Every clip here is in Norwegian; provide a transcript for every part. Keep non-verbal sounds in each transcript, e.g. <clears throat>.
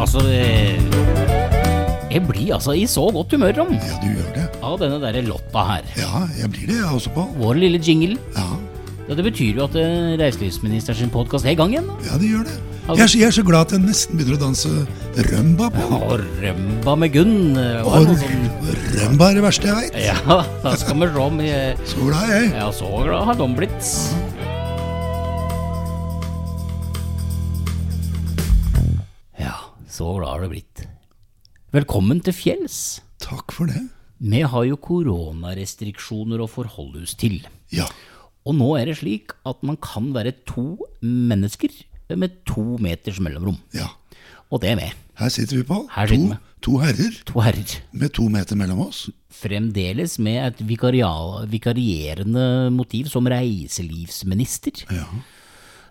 Altså, jeg blir altså i så godt humør, Rom, Ja, du gjør det. av denne derre lotta her. Ja, jeg blir det, jeg også, Pål. Vår lille jingle. Ja, Ja, det betyr jo at reiselivsministerens sin podkast er i gang igjen. da. ja, det gjør det. Jeg er, så, jeg er så glad at jeg nesten begynner å danse rømba, Pål. Og rømba med Gunn. eh, Og sånn- rømba er det verste jeg veit. Ja, <laughs> da skal vi se om er Så glad er jeg. Ja, så glad har de blitt. Ja, så glad har det blitt. Velkommen til fjells. Takk for det. Vi har jo koronarestriksjoner å forholde oss til. Ja. Og nå er det slik at man kan være to mennesker med to meters mellomrom. ja. Og det er vi. Her sitter vi, Pål. Her To, to herrer To herrer. med to meter mellom oss. Fremdeles med et vikarierende motiv som reiselivsminister. Ja.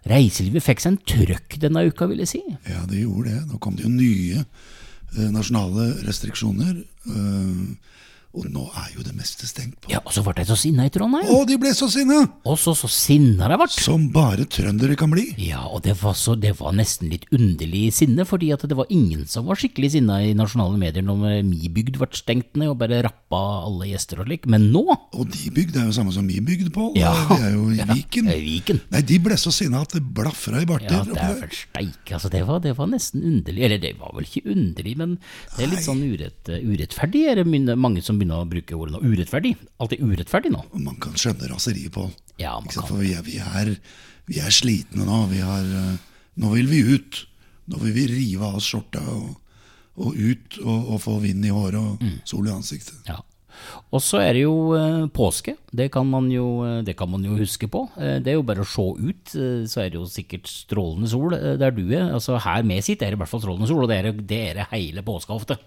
Reiselivet fikk seg en trøkk denne uka, vil jeg si. ja, det gjorde det. Nå kom det jo nye eh, nasjonale restriksjoner. eh, og nå er jo det meste stengt på. Ja, Og så ble de så sinna i Trondheim. Å, de ble så sinna! Og så så sinna de ble. Som bare trøndere kan bli. Ja, og det var, så, det var nesten litt underlig sinne, fordi at det var ingen som var skikkelig sinna i nasjonale medier når mi bygd ble stengt ned og bare rappa alle gjester og slik. Men nå Og de bygd er jo samme som mi bygd, Pål. Ja. Vi er jo i Viken. Ja, Viken. Nei, de ble så sinna at det blafra i barter. Ja, det er vel steike. Altså, det, var, det var nesten underlig. Eller det var vel ikke underlig, men det er litt sånn urett, urettferdig. Er det mange som begynner å bruke ordet nå. Urettferdig. Alt er urettferdig nå. Man kan skjønne raseriet, Pål. Ja, man kan. For vi er, vi, er, vi er slitne nå. Vi har, eh, nå vil vi ut. Nå vil vi rive av oss skjorta og, og ut og, og få vind i håret og Mm. sol i ansiktet. Ja. Og så er det jo eh, påske. Det kan, man jo, eh, det kan man jo huske på. Det er jo bare å se ut, så er det jo sikkert strålende sol der du er. Altså Her med sitt er det i hvert fall strålende sol, og det er det er hele påska ofte.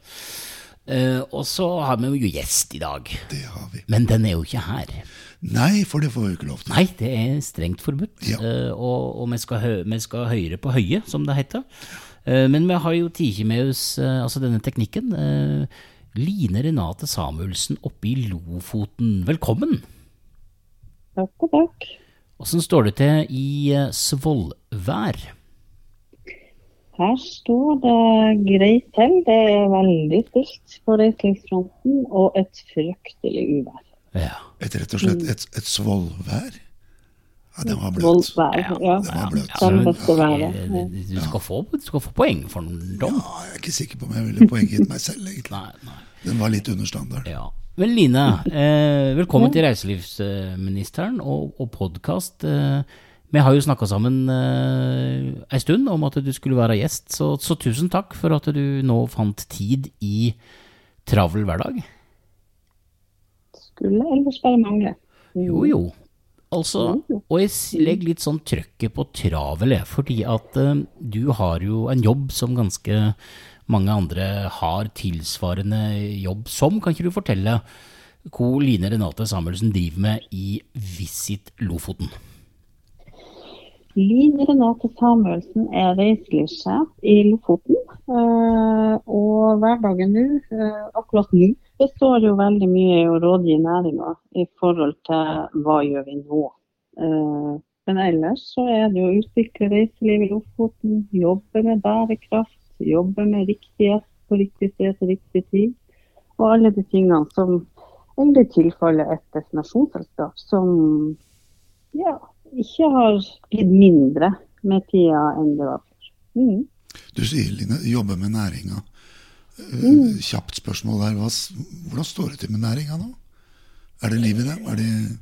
Eh, og så har vi jo gjest i dag. Det har vi. Men den er jo ikke her. Nei, for det får vi ikke lov til. Nei, det er strengt forbudt. Ja. Uh, og og vi, skal hø vi skal høyere på høye, som det heter. Uh, men vi har jo tatt med oss altså denne teknikken. Eh, Line Renate Samuelsen oppe i Lofoten. Velkommen! Takk og takk. Åssen står det til i Svolvær? Her står det greit til. Det er veldig stilt på reiselivsfronten og et fryktelig uvær. Ja. Et rett og slett et, et svollvær. Ja, den var bløt. Ja, ja. Den var bløt. Ja, Du skal, få, du skal få poeng for den. Ja, jeg er ikke sikker på om jeg ville poenggitt meg selv, egentlig. Nei, nei. Den var litt under standard. Ja. Men Line, <laughs> eh, velkommen til reiselivsministeren og, og podkast. Eh, vi har jo snakka sammen eh, ei stund om at du skulle være gjest, så, så tusen takk for at du nå fant tid i travel hverdag. Skulle ellers bare mangle. Jo, jo. Altså, og jeg legger litt sånn trøkket på travel, fordi at eh, du har jo en jobb som ganske mange andre har tilsvarende jobb som. Kan ikke du fortelle hva Line Renate Samuelsen driver med i Visit Lofoten? Line Renate Samuelsen er reiselivssjef i Lofoten. eh, Og hverdagen nå, eh, akkurat nå, består jo veldig mye i å rådgi næringa i forhold til hva gjør vi nå. Eh, Men ellers så er det å utvikle reiseliv i Lofoten, jobbe med bærekraft, jobbe med riktighet på riktig sted til riktig tid. Og alle de tingene som egentlig tilfaller et destinasjonsselskap som ja, ikke har blitt mindre med tida enn det var før. Mm. Du sier, Line, jobbe med næringa. Eh, Mm. Kjapt spørsmål der. Hvordan står det til med næringa nå? Er det liv i dem? Er det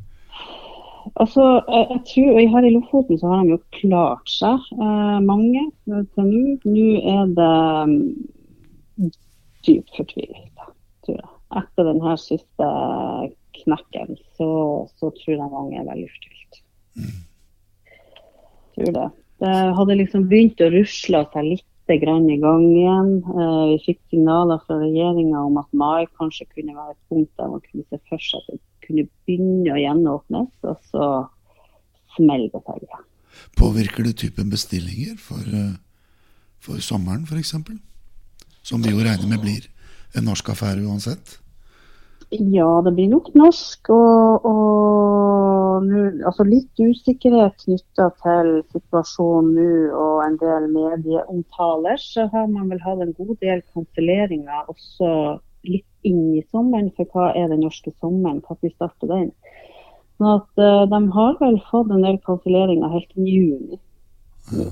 Altså, jeg, jeg tror, Her i Lofoten så har de jo klart seg, eh, mange til nå. Nå er det um, dypt fortvilelse, tror jeg. Etter denne siste knekken, så, så tror jeg mange er veldig fortvilt. Tror det. Det hadde liksom begynt å rusle seg litt grann i gang igjen. Eh, vi fikk signaler fra regjeringa om at mai kanskje kunne være et punkt der man kunne se for seg at det kunne begynne å gjenåpnes, og så smeller det igjen. Påvirker det typen bestillinger for, eh, for sommeren, f.eks.? Som vi jo regner med blir en norsk affære uansett? Ja, det blir nok norsk. Og, og altså litt usikkerhet knytta til situasjonen nå og en del medieomtaler, så har man vel hatt en god del kanselleringer også litt inn i sommeren. For hva er den norske sommeren? Når starter den? Sånn at uh, De har vel fått en del kanselleringer helt i juni. Ja.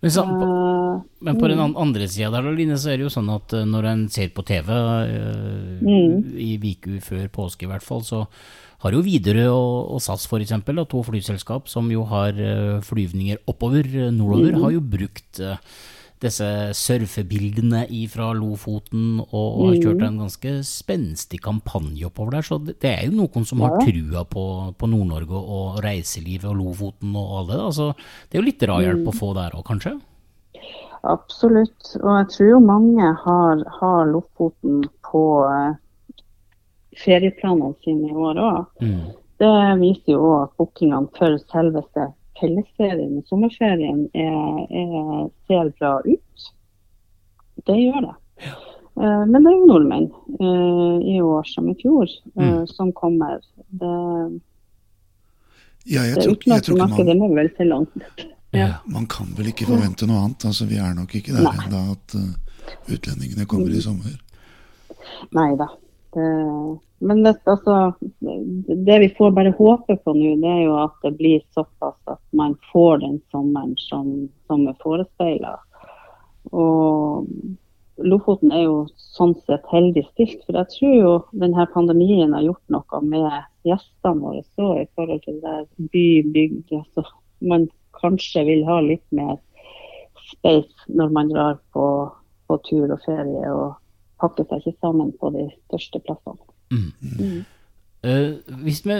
Men, så, på, uh, men, på, den andre sida der, Line, så er det jo sånn at uh, når en ser på TV uh, mm. i Viku før påske i hvert fall, så har jo Widerøe og, og SAS f.eks., to flyselskap som jo har flyvninger oppover, nordover, mm. har jo brukt disse surfebildene fra Lofoten og, og, har kjørt en ganske spenstig kampanje oppover der. Så det, det er jo noen som har trua på, på Nord-Norge og reiselivet og Lofoten og alle det. Så det er jo litt drahjelp å få der òg, kanskje? Absolutt. Og jeg tror jo mange har, har Lofoten på uh, ferieplanene sine i år òg. Mm. Det viser jo òg at bookingene for selveste fellesferien og sommerferien er, er, ser bra ut. Det gjør det. Ja. Uh, men det er jo nordmenn uh, i år som i fjor uh, mm. som kommer. Det, ja, jeg det utenlandske markedet må vel til langt. Ja. Man kan vel ikke forvente noe annet. altså Vi er nok ikke der ennå at utlendingene kommer i mm. sommer. Nei da. Det, men det, altså, det vi får bare håpe på nå, det er jo at det blir såpass at man får den sommeren som, som er forespeila. Og Lofoten er jo sånn sett heldig stilt. For jeg tror jo denne pandemien har gjort noe med gjestene våre så i forhold til det by, bygd. Altså, man kanskje vil ha litt mer space når man drar på, på tur og ferie. og pakker seg ikke sammen på de største plassene. Mm. Mm. Uh, hvis vi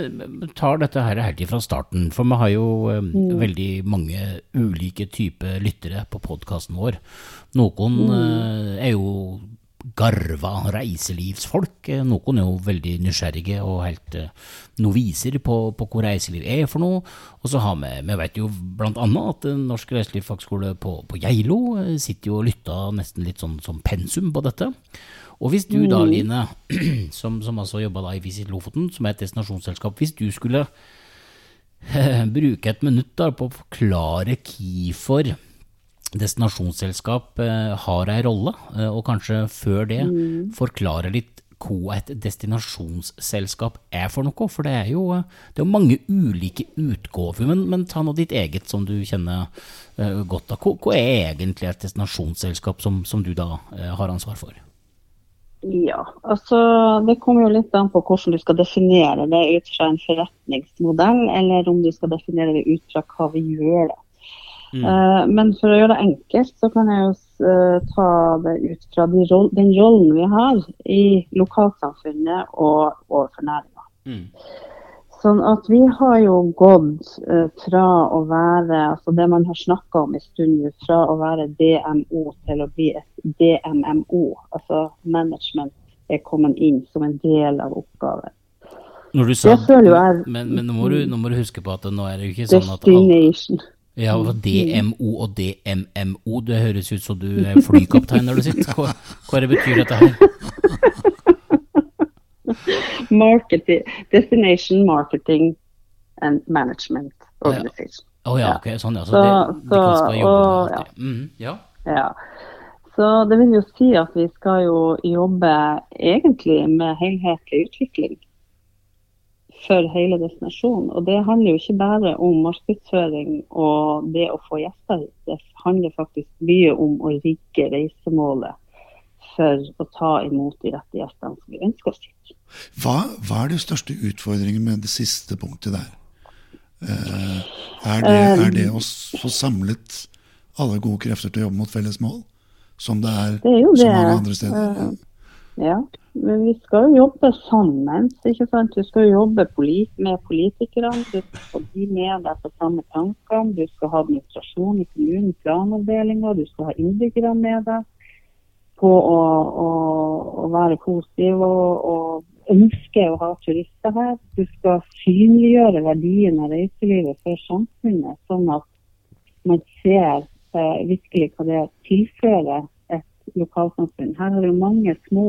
tar dette her helt fra starten, for vi har jo uh, mm. veldig mange ulike typer lyttere på podkasten vår. Noen uh, er jo garva reiselivsfolk, noen er jo veldig nysgjerrige og helt uh, noviser på, på hvor reiseliv er for noe. Og så har vi, vi vet jo blant annet at Norsk reiselivsfagskole på, på Geilo sitter jo og lytter nesten litt sånn som pensum på dette. Og hvis du da, mm. Line, <clears throat> som, som altså jobba i Visit Lofoten, som er et destinasjonsselskap, hvis du skulle <laughs> bruke et minutt da på å forklare hvorfor destinasjonsselskap eh, har ei rolle, eh, og kanskje før det mm. forklare litt hva et destinasjonsselskap er for noe. For det er jo, det er mange ulike utgaver. Men, men, ta nå ditt eget som du kjenner godt av. Hva, er egentlig et destinasjonsselskap som, som du da har ansvar for? Ja, altså det kommer jo litt an på hvordan du skal definere det ut fra en forretningsmodell, eller om du skal definere det ut fra hva vi gjør. da. Mm. Uh, men for å gjøre det enkelt, så kan jeg jo uh, ta det ut fra de roll, den rollen vi har i lokalsamfunnet og overfor næringa. Mm. Sånn at vi har jo gått uh, fra å være altså det man har snakka om en stund, fra å være DMO til å bli et DMMO. Altså management er kommet inn som en del av oppgaven. Når du sa, er, men, men nå, må du, nå, må du, huske på at nå er det jo ikke sånn at Destination. Ja, DMO og DMMO, det høres ut som du er flykaptein når du sitter. Hva, hva det betyr dette her? marketing, Destination Marketing and Management Organization. Å ja. Oh, ja, ok, sånn ja. Så, så det, så, de skal jobbe og, med det. Mm, ja. ja. Så det vil jo si at vi skal jo jobbe egentlig med helhetlig utvikling for hele destinasjonen. Og det handler jo ikke bare om markedsføring og det å få gjester hit. Det handler faktisk mye om å rigge reisemålet for å ta imot de rette gjestene som vi ønsker oss hit. Hva, hva, er de største utfordringene med det siste punktet der? Eh, er, det, er, det, å få samlet alle gode krefter til å jobbe mot felles mål, som det er, det er så mange andre steder? Uh, ja, men vi skal jo jobbe sammen. ikke sant? Du skal jo jobbe polit med politikerne. Du skal få de med deg på samme tankene. Du skal ha administrasjon i kommunen, planavdelinga. Du skal ha innbyggerne med deg på å, å, å være positiv og, og ønske å ha turister her. Du skal synliggjøre verdien av reiselivet for samfunnet, sånn at man ser eh, virkelig hva det tilfører lokalsamfunn. Her har vi mange små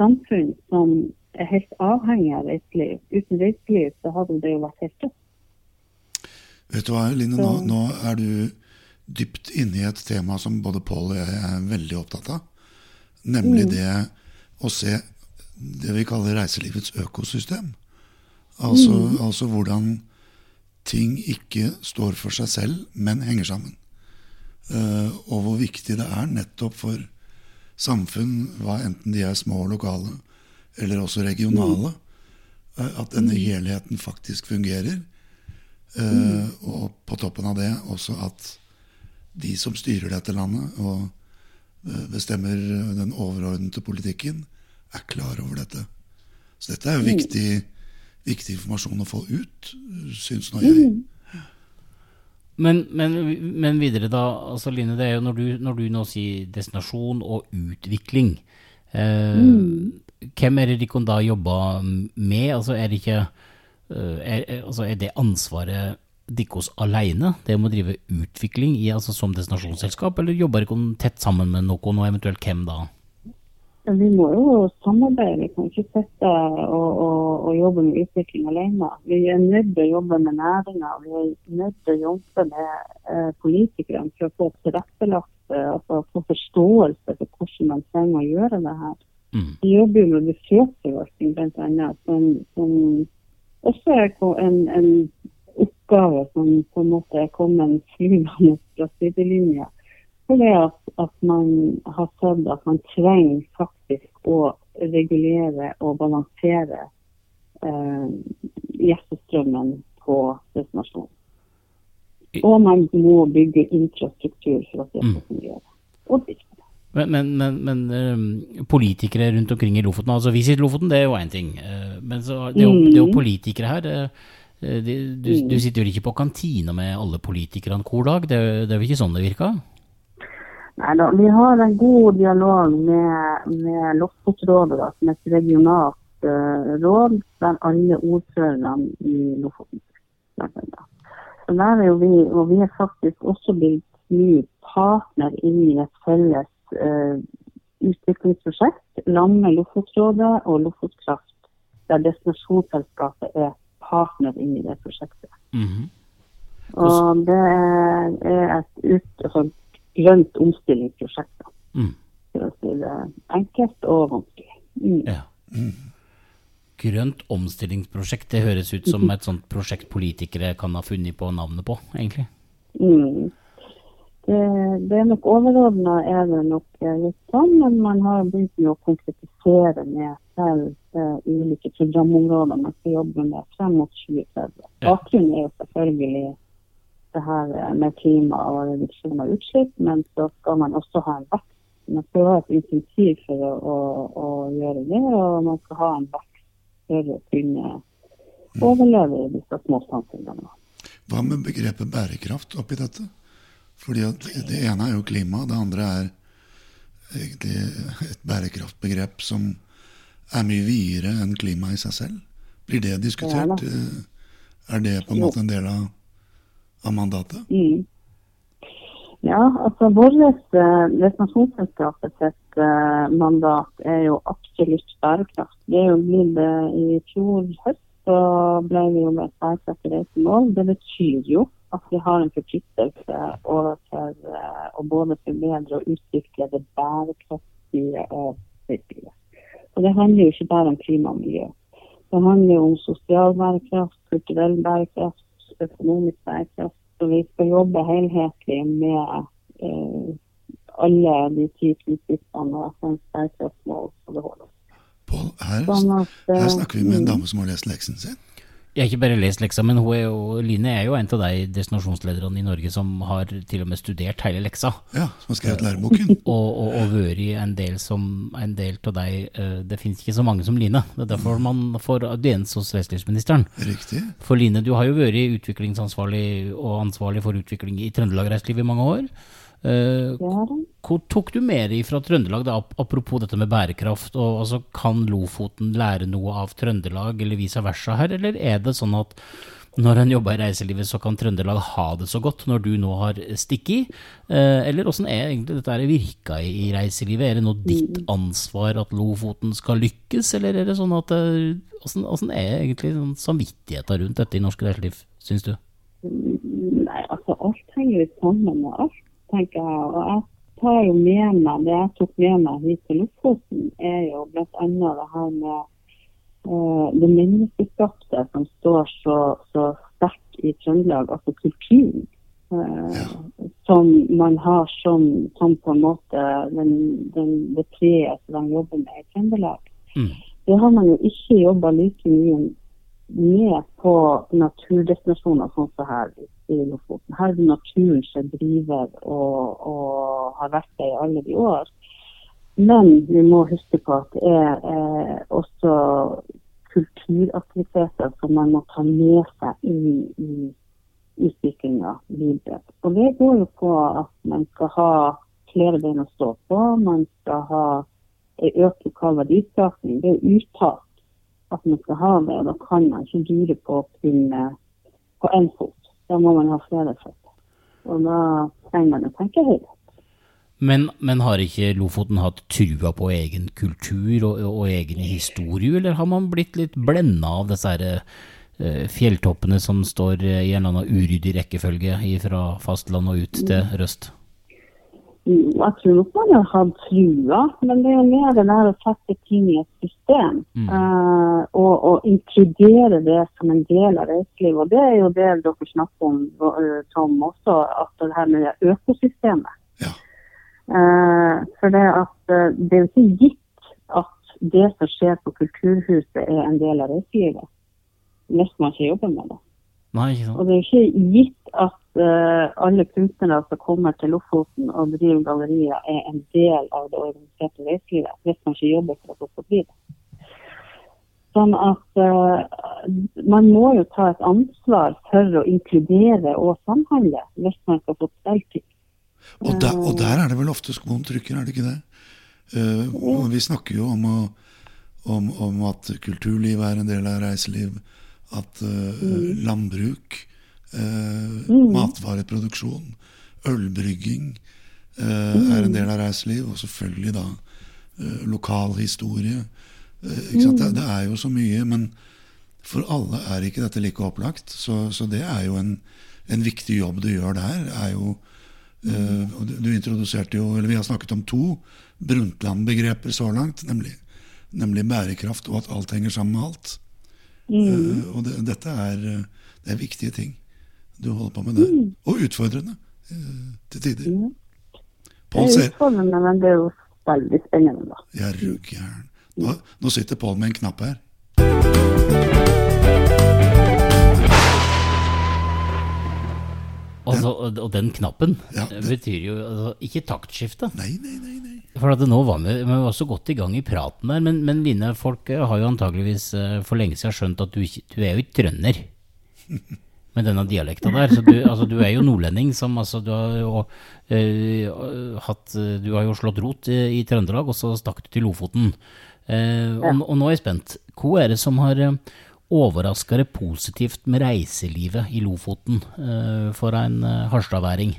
samfunn som er helt avhengig av reiseliv. Uten reiseliv så hadde det jo vært helt dødt. Vet du hva, Line, nå, nå, er du dypt inne i et tema som både Pål og jeg er veldig opptatt av. Nemlig mm. det å se det vi kaller reiselivets økosystem. Altså, mm. altså, hvordan ting ikke står for seg selv, men henger sammen. Uh, og hvor viktig det er nettopp for samfunn, hva enten de er små og lokale eller også regionale, uh, at denne mm. helheten faktisk fungerer. Uh, og på toppen av det også at de som styrer dette landet og bestemmer den overordnede politikken, er klar over dette. Så dette er jo viktig, viktig informasjon å få ut, syns nå jeg. Men, men, men, videre, da. altså Line, det er jo når du, når du nå sier destinasjon og utvikling. Eh, mm. Hvem er det de da jobber med? Altså Er det ikke Eh, er, altså er det ansvaret deres alene, det med å drive utvikling i, altså som destinasjonsselskap, eller jobber dere tett sammen med noen, og eventuelt hvem da? Vi må jo samarbeide, vi kan ikke sitte og, og, og, jobbe med utvikling alene. Vi er nødt til å jobbe med næringa, vi er nødt til å jobbe med eh, politikerne for å få tilrettelagt, eh, altså få forståelse for hvordan man trenger å gjøre det her. Mm. Vi jobber jo med besøksforvaltning bl.a. Som, som også er en, en oppgave som på en måte er kommet flyvende fra sidelinja. For det at, at, man har sett at man trenger faktisk å regulere og balansere eh, gjestestrømmen på destinasjonen. Og man må bygge infrastruktur for at det skal fungere. Og. Men, men, men, men uh, politikere rundt omkring i Lofoten altså Visit Lofoten, det er jo én ting. Uh, men så, det, er jo, det er jo mm. politikere her. Det, du, du, sitter jo ikke på kantina med alle politikerne hver dag. Det, det er jo ikke sånn det virker? Nei da, vi har en god dialog med, med Lofotrådet, som er et regionalt råd der alle ordførerne i Lofoten Så der er jo vi, og vi er faktisk også blitt ny partner inn i et felles uh, utviklingsprosjekt sammen med Lofotrådet og Lofotkraft, der destinasjonsselskapet er partner inn i det prosjektet. Mm -hmm. Og det er et ut, grønt omstillingsprosjekt, mm. for å si det enkelt og vanskelig. Mm. Ja. Mm. Grønt omstillingsprosjekt, det høres ut som et sånt prosjekt politikere kan ha funnet på navnet på, egentlig? Mm. Det, det er nok overordna er det nok litt sånn, men man har begynt med å konkretisere med selv uh, ulike programområder man skal jobbe med frem mot 2030. Bakgrunnen er jo selvfølgelig det her med klima og reduksjon av utslipp, men så skal man også ha en vekst. Man skal ha et insentiv for å, å, å, gjøre det, og man skal ha en vekst for å kunne mm. overleve i disse små samfunnene. Hva med begrepet bærekraft oppi dette? Fordi Det ene er jo klima, det andre er egentlig et bærekraftbegrep som er mye videre enn klima i seg selv. Blir det diskutert? Ja, er det på en måte en del av, av mandatet? Mm. Ja, altså vårt uh, destinasjonsselskapet uh, mandat er jo absolutt bærekraft. Det er jo blitt uh, I fjor høst så ble vi jo med et bærekraftig reisemål. Det betyr jo at vi har en forpliktelse overfor uh, å både forbedre og utvikle det bærekraftige av reiselivet. Og det handler jo ikke bare om klima og miljø. Det handler jo om sosial bærekraft, kulturell bærekraft, økonomisk bærekraft. Så vi skal jobbe helhetlig med eh, alle de ti prinsippene og FNs bærekraftsmål. Pål, her, sånn her snakker vi med en dame som har lest leksen sin. Jeg har ikke bare lest leksa, men hun er jo, Line er jo en av de destinasjonslederne i Norge som har til og med studert hele leksa. Ja, som har skrevet læreboken. <laughs> og, og, og vært en del som en del av deg uh, Det finnes ikke så mange som Line. Det er derfor man får audiens hos reiselivsministeren. Riktig. For Line, du har jo vært utviklingsansvarlig og ansvarlig for utvikling i Trøndelag Reiseliv i mange år. Uh, hvor tok du med deg fra Trøndelag, da, apropos dette med bærekraft? Og, altså, kan Lofoten lære noe av Trøndelag, eller vice versa her? Eller er det sånn at når en jobber i reiselivet, så kan Trøndelag ha det så godt når du nå har stikket? Uh, eller åssen er egentlig dette virka i reiselivet? Er det nå ditt mm. ansvar at Lofoten skal lykkes, eller er det sånn at Åssen er egentlig sånn samvittigheten rundt dette i norsk reiseliv, syns du? Nei, altså alt henger jo sammen med alt, tenker jeg. Og jeg tar jo med meg det jeg tok med meg hit til Lofoten, er jo bl.a. det her med uh, det menneskeskapte som står så, så sterkt i Trøndelag, altså kulturen. Uh, som man har som, som, på en måte den, den, det treet som de jobber med i Trøndelag. Mm. Det har man jo ikke jobba like mye med på naturdestinasjoner sånn som her i Lofoten. Her er det naturen som driver og, og, har vært det i alle de år. Men vi må huske på at det er eh, også kulturaktiviteter som man må ta med seg inn i utviklinga videre. Og det går jo på at man skal ha flere bein å stå på. Man skal ha økt lokal verdiskapning. Det er uttalt at man skal ha det, og da kan man ikke dure på å kunne på én fot. Da må man ha flere føtter. Og da trenger man å tenke høyt. Men, men, har ikke Lofoten hatt trua på egen kultur og, og egen historie, eller har man blitt litt blenda av disse her, uh, fjelltoppene som står i en eller annen uryddig rekkefølge fra fastland og ut til mm. Røst? Jeg tror nok man har hatt trua, men det er mer det der å sette ting i et system. Mm. Uh, og, og, inkludere det som en del av reiselivet. Og det er jo det dere snakker om, Tom, også. At det her med økosystemet. Ja. Uh, for det at det er jo ikke gitt at det som skjer på Kulturhuset er en del av reiselivet. Hvis man ikke jobber med det. Nei, ikke sant. Og det er ikke gitt at uh, alle kunstnere som kommer til Lofoten og driver gallerier, er en del av det organiserte reiselivet, hvis man ikke jobber for at det skal bli det. Sånn at uh, man må jo ta et ansvar for å inkludere og samhandle hvis man skal få til ting. Og, der, og der er det vel ofte skoen trykker, er det ikke det? Uh, vi snakker jo om, å, om, om, at kulturliv er en del av reiseliv, at mm. landbruk Eh, mm. Matvareproduksjon, ølbrygging eh, mm. er en del av reiseliv. Og selvfølgelig da lokal historie. Mm. Det, det, er jo så mye. Men for alle er ikke dette like opplagt. Så, så det er jo en, en, viktig jobb du gjør der. er jo Uh, du, du, introduserte jo, eller Vi har snakket om to Brundtland-begreper så langt, nemlig, nemlig, bærekraft og at alt henger sammen med alt. Mm. Uh, og det, dette er, det er viktige ting du holder på med der. Mm. Og utfordrende eh, til tider. Mm. Pål ser Utfordrende, men det er jo veldig spennende, da. Ja, ruggeren. Nå, nå sitter Pål med en knapp her. Altså, og den knappen ja, det, betyr jo altså, ikke taktskifte. Nei, nei, nei, nei. For at nå var vi, vi var så godt i gang i praten der, men, men Line, folk har jo antageligvis eh, for lenge siden skjønt at du, du er jo ikke trønder. <laughs> med denne dialekta der. Så du, altså, du, er jo nordlending som altså, du har jo uh, hatt Du har jo slått rot i, i Trøndelag, og så stakk du til Lofoten. Uh, og, og, nå er jeg spent. Hva er det som har overraska positivt med reiselivet i Lofoten uh, for en uh, harstadværing?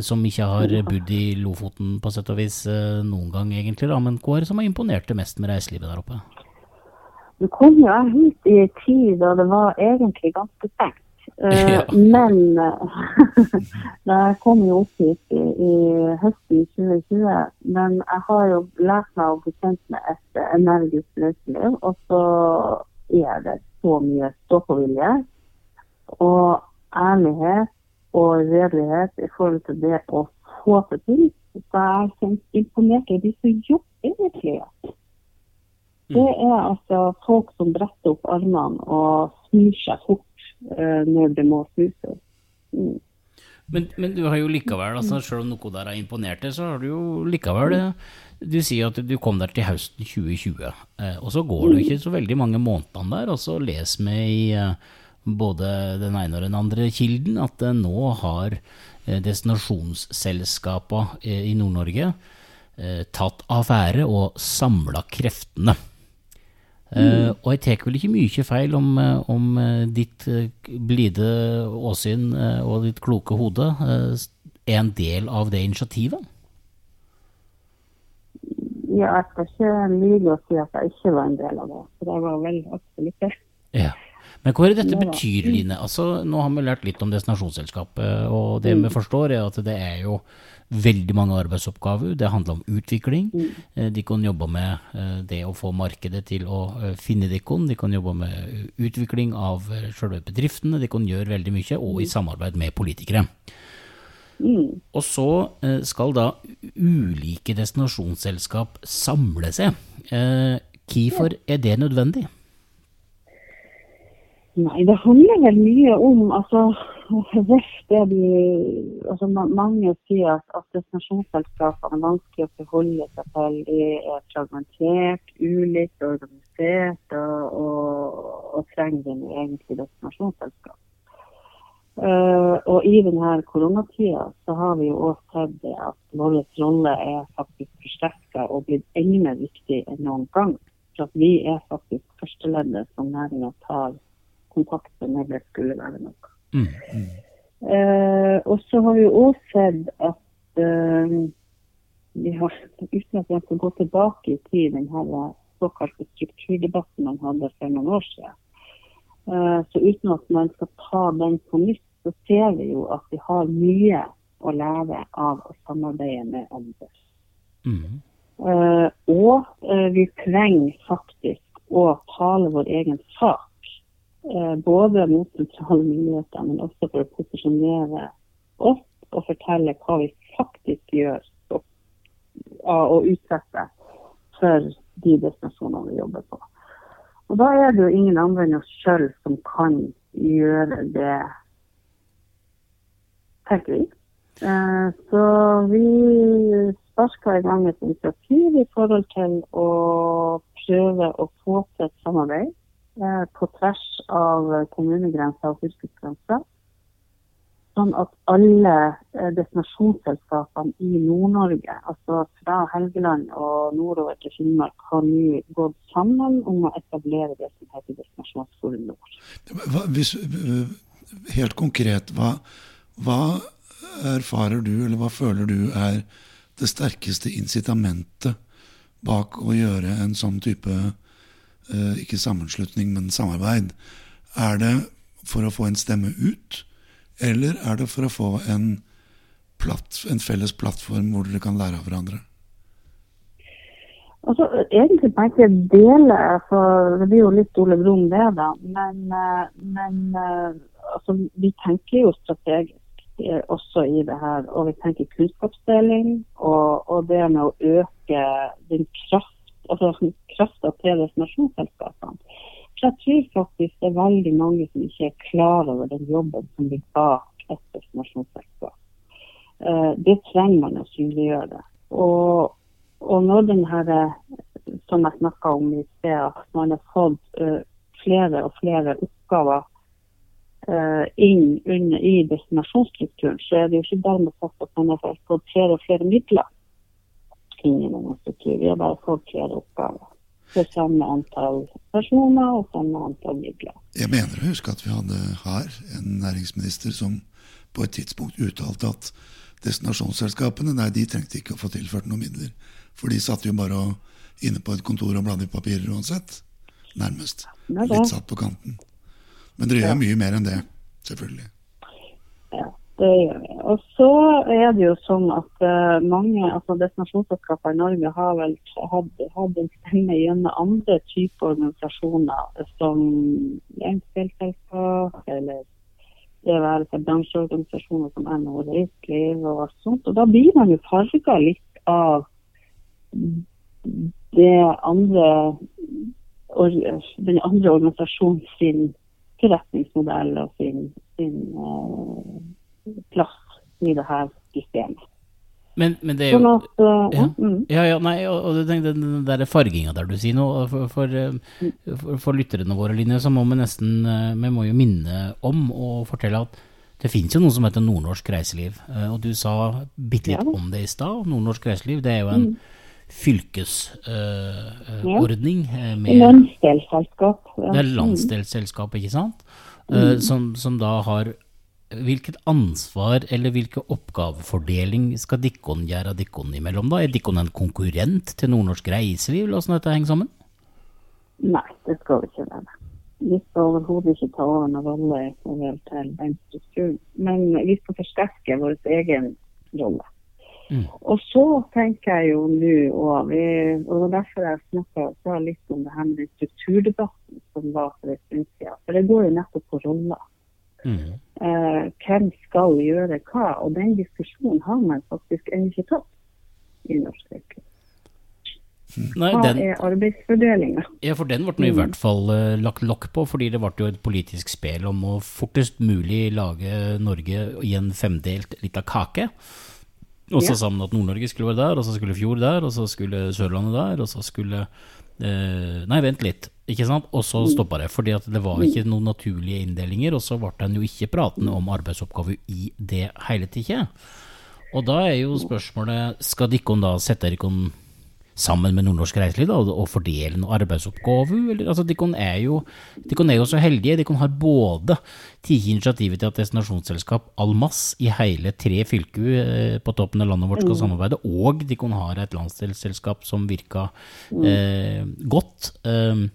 som ikke har bodd i Lofoten på sett og vis noen gang, egentlig. da, Men hva er det som har imponert det mest med reiselivet der oppe? Nå kom jo jeg hit i en tid da det var egentlig ganske stengt. Eh, <laughs> ja. Men <laughs> jeg kom jo opp hit i, i, høsten 2020. Men jeg har jo lært meg å bli kjent med et energisk løsliv. Og så er det så mye stå-på-vilje og ærlighet og redelighet i forhold til det å få til ting. Så jeg er kjent imponert over de som jobber i reiselivet. Det mm. er altså folk som bretter opp armene og snur seg fort Eh, når det må snuses. Mm. Men, men, du har jo likevel, altså, selv om noe der har imponert deg, så har du jo likevel. Du sier at du kom der til høsten 2020, eh, og så går det jo ikke så veldig mange månedene der. Og så les vi i eh, både den ene og den andre kilden at nå har destinasjonsselskapene i Nord-Norge tatt affære og samla kreftene. Uh, og jeg tar vel ikke mye feil om, om ditt blide åsyn og ditt kloke hode er en del av det initiativet? Ja, jeg skal ikke lyve og si at jeg ikke var en del av det. For det var vel absolutt det. Ja. Men hva er det dette betyr, Line? Altså, nå har vi lært litt om destinasjonsselskapet, og det vi mm. forstår er at det er jo veldig mange arbeidsoppgaver. Det handler om utvikling. Mm. Eh, de kan jobbe med eh, det å få markedet til å eh, finne dere. De kan jobbe med utvikling av selve bedriftene. De kan gjøre veldig mye, og i mm. samarbeid med politikere. Mm. Og så skal da ulike destinasjonsselskap samle seg. Hvorfor er det nødvendig? Nei, det handler vel mye om altså, <laughs> det de, altså Mange sier at, at destinasjonsselskapene er vanskelig å forholde seg til. De er fragmentert, ulikt organisert og, og, og trenger en egentlig destinasjonsselskap. Uh, og i denne koronatida så har vi jo også sett det at vår rolle er faktisk forsterka og blitt enda viktig enn noen gang. For at vi er faktisk førsteleddet som næringa tar kontakter når det skulle være noe. Mm. Mm. Eh, og så har vi òg sett at uh, vi har, uten at jeg skal gå tilbake i tid, den her såkalte strukturdebatten man hadde for noen år siden, Uh, så uten at man skal ta den på nytt, så ser vi jo at vi har mye å lære av å samarbeide med andre. Mm. Uh, og uh, vi trenger faktisk å tale vår egen sak Eh, både mot sentrale myndigheter, men også for å posisjonere oss og fortelle hva vi faktisk gjør og, utsette for de destinasjonene vi jobber på. Og Da er det jo ingen andre enn oss sjøl som kan gjøre det, tenker vi. Eh, så vi sparka i gang et initiativ i forhold til å prøve å få til et samarbeid Eh, på tvers av kommunegrenser og fylkesgrenser. Sånn at alle eh, destinasjonsselskapene i Nord-Norge, altså fra Helgeland og nordover til Finnmark, har nå gått sammen om å etablere det som heter Destinasjonsforum Nord. Hvis, helt konkret, hva, hva erfarer du, eller hva føler du er det sterkeste incitamentet bak å gjøre en sånn type Eh, ikke sammenslutning, men samarbeid. Er det for å få en stemme ut, eller er det for å få en, platt, en felles plattform hvor dere kan lære av hverandre? Altså, Egentlig jeg deler. For det blir jo litt Ole Brumm, det, da. Men, eh, men eh, altså, vi tenker jo strategisk også i det her. Og vi tenker kunnskapsdeling og, og det med å øke den kraft altså krafta til destinasjonsselskapene. For jeg tror faktisk det er veldig mange som ikke er klar over den jobben som ligger bak et destinasjonsselskap. Uh, det trenger man å synliggjøre. Og, og når den her, som jeg snakka om i sted, at man har fått uh, flere og flere oppgaver inn under, i destinasjonsstrukturen, så er det jo ikke dermed sagt at man har fått flere og flere midler inn man skal til. Bare fått flere oppgaver. For samme antall personer og samme antall midler. Jeg mener å huske at vi hadde her en næringsminister som på et tidspunkt uttalte at destinasjonsselskapene nei, de trengte ikke å få tilført noen midler. For de satt jo bare inne på et kontor og bladde i papirer uansett. Nærmest. Litt satt på kanten. Men dere gjør mye mer enn det, selvfølgelig. Det gjør vi. Og så er det jo sånn at uh, mange altså destinasjonsselskaper i Norge har vel hatt, en stemme gjennom andre typer organisasjoner, som enkeltselskap eller det være seg bransjeorganisasjoner som NHO Reiseliv og alt sånt. Og da blir man jo farga litt av andre den andre organisasjonen sin forretningsmodell og sin, sin uh, plass i det her systemet. Men, men, det er jo sånn at, uh, ja. Mm. ja, ja, nei, og, og den, den der farginga der du sier noe, for, for, eh, for, for lytterne våre, Line, så må vi nesten eh, Vi må jo minne om og fortelle at det finnes jo noe som heter nordnorsk reiseliv. Og du sa bitte litt ja. om det i stad. Nordnorsk reiseliv det er jo en mm. fylkesordning. Uh, uh, landsdelsselskap. Ja. Det er landsdelsselskap, ikke sant? Mm. Som, som, da har Hvilket ansvar eller hvilken oppgavefordeling skal Dikkon gjøre Dikkon imellom, da? Er Dikkon en konkurrent til nordnorsk reiseliv? Nå dette henger sammen? Nei, det skal vi ikke være. Vi skal overhodet ikke ta over noen rolle i forhold til den strukturen. Men vi skal forsterke vår egen rolle. Mm. Og så tenker jeg jo nå, og, vi, og derfor jeg snakka litt om det her med strukturdebatten som var for en stund siden. For det går jo nettopp på roller. Mm. Eh, hvem skal gjøre hva? Og den diskusjonen har man faktisk ennå ikke tatt i norsk reiseliv. Nei, Hva den, er arbeidsfordelinga? Ja, for den ble nå i mm. hvert fall uh, lagt lokk på, fordi det ble jo et politisk spill om å fortest mulig lage Norge i en femdelt lita kake. Og så ja. sammen at Nord-Norge skulle være der, og så skulle Fjord der, og så skulle Sørlandet der, og så skulle uh, Nei, vent litt. Ikke sant? Og så stoppa det, fordi at det var ikke noen naturlige inndelinger. Og så ble en jo ikke pratende om arbeidsoppgaver i det hele tida. Og da er jo spørsmålet, skal dere da sette dere sammen med Nordnorsk Reiseliv da, og fordele noen arbeidsoppgaver. Altså, dere er jo, er jo så heldige. Dere har både tatt initiativet til at destinasjonsselskap Almas i hele tre fylker eh, på toppen av landet vårt skal mm. samarbeide, og dere har et landsdelsselskap som virka mm. eh, godt. Eh,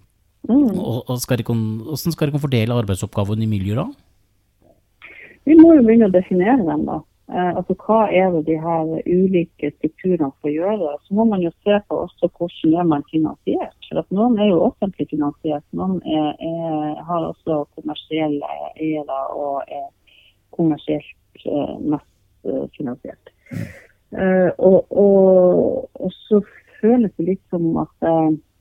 mm. og, og skal de, hvordan skal fordele arbeidsoppgavene i miljøet da? Vi må jo begynne å definere dem, da. Eh, altså Hva er det de her ulike strukturene skal gjøre? Så må man jo se på også hvordan er man finansiert. For at Noen er jo offentlig finansiert, noen er, er, har også kommersielle eiere og er kommersielt eh, mest eh, finansiert. Eh, og, og, og, så føles det litt som at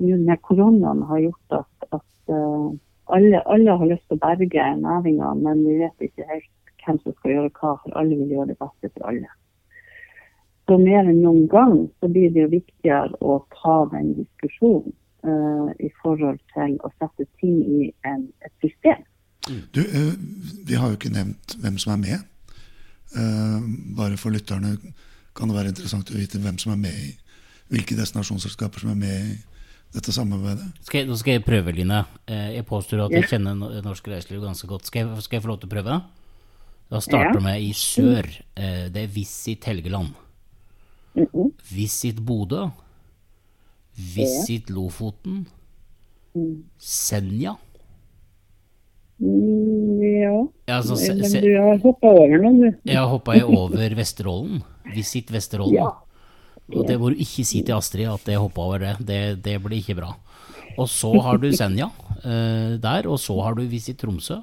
uh, med koronaen har gjort at, at uh, alle, alle, har lyst til å berge næringa, men vi vet ikke helt hvem som skal gjøre hva, for alle vil gjøre det beste for alle. Så mer enn noen gang så blir det jo viktigere å ta den diskusjonen uh, i forhold til å sette ting i en, et system. Du, uh, Vi har jo ikke nevnt hvem som er med. Uh, bare for lytterne kan det være interessant å vite hvem som er med i hvilke destinasjonsselskaper som er med i dette samarbeidet. Skal jeg, nå skal jeg prøve, Line. Jeg påstår at jeg kjenner norsk reiseliv ganske godt. Skal jeg, skal jeg få lov til å prøve? Da starter vi ja. i sør. Eh, det er Visit Helgeland. Visit Bodø. Visit Lofoten. Mm. Senja. Mm, ja. Altså, se, Men du har hoppa over noen, du. Jeg har hoppa over Vesterålen. Visit Vesterålen. Ja. Og det må du ikke si til Astrid at jeg hoppa over det. det. Det blir ikke bra. Og så har du Senja eh, der, og så har du Visit Tromsø.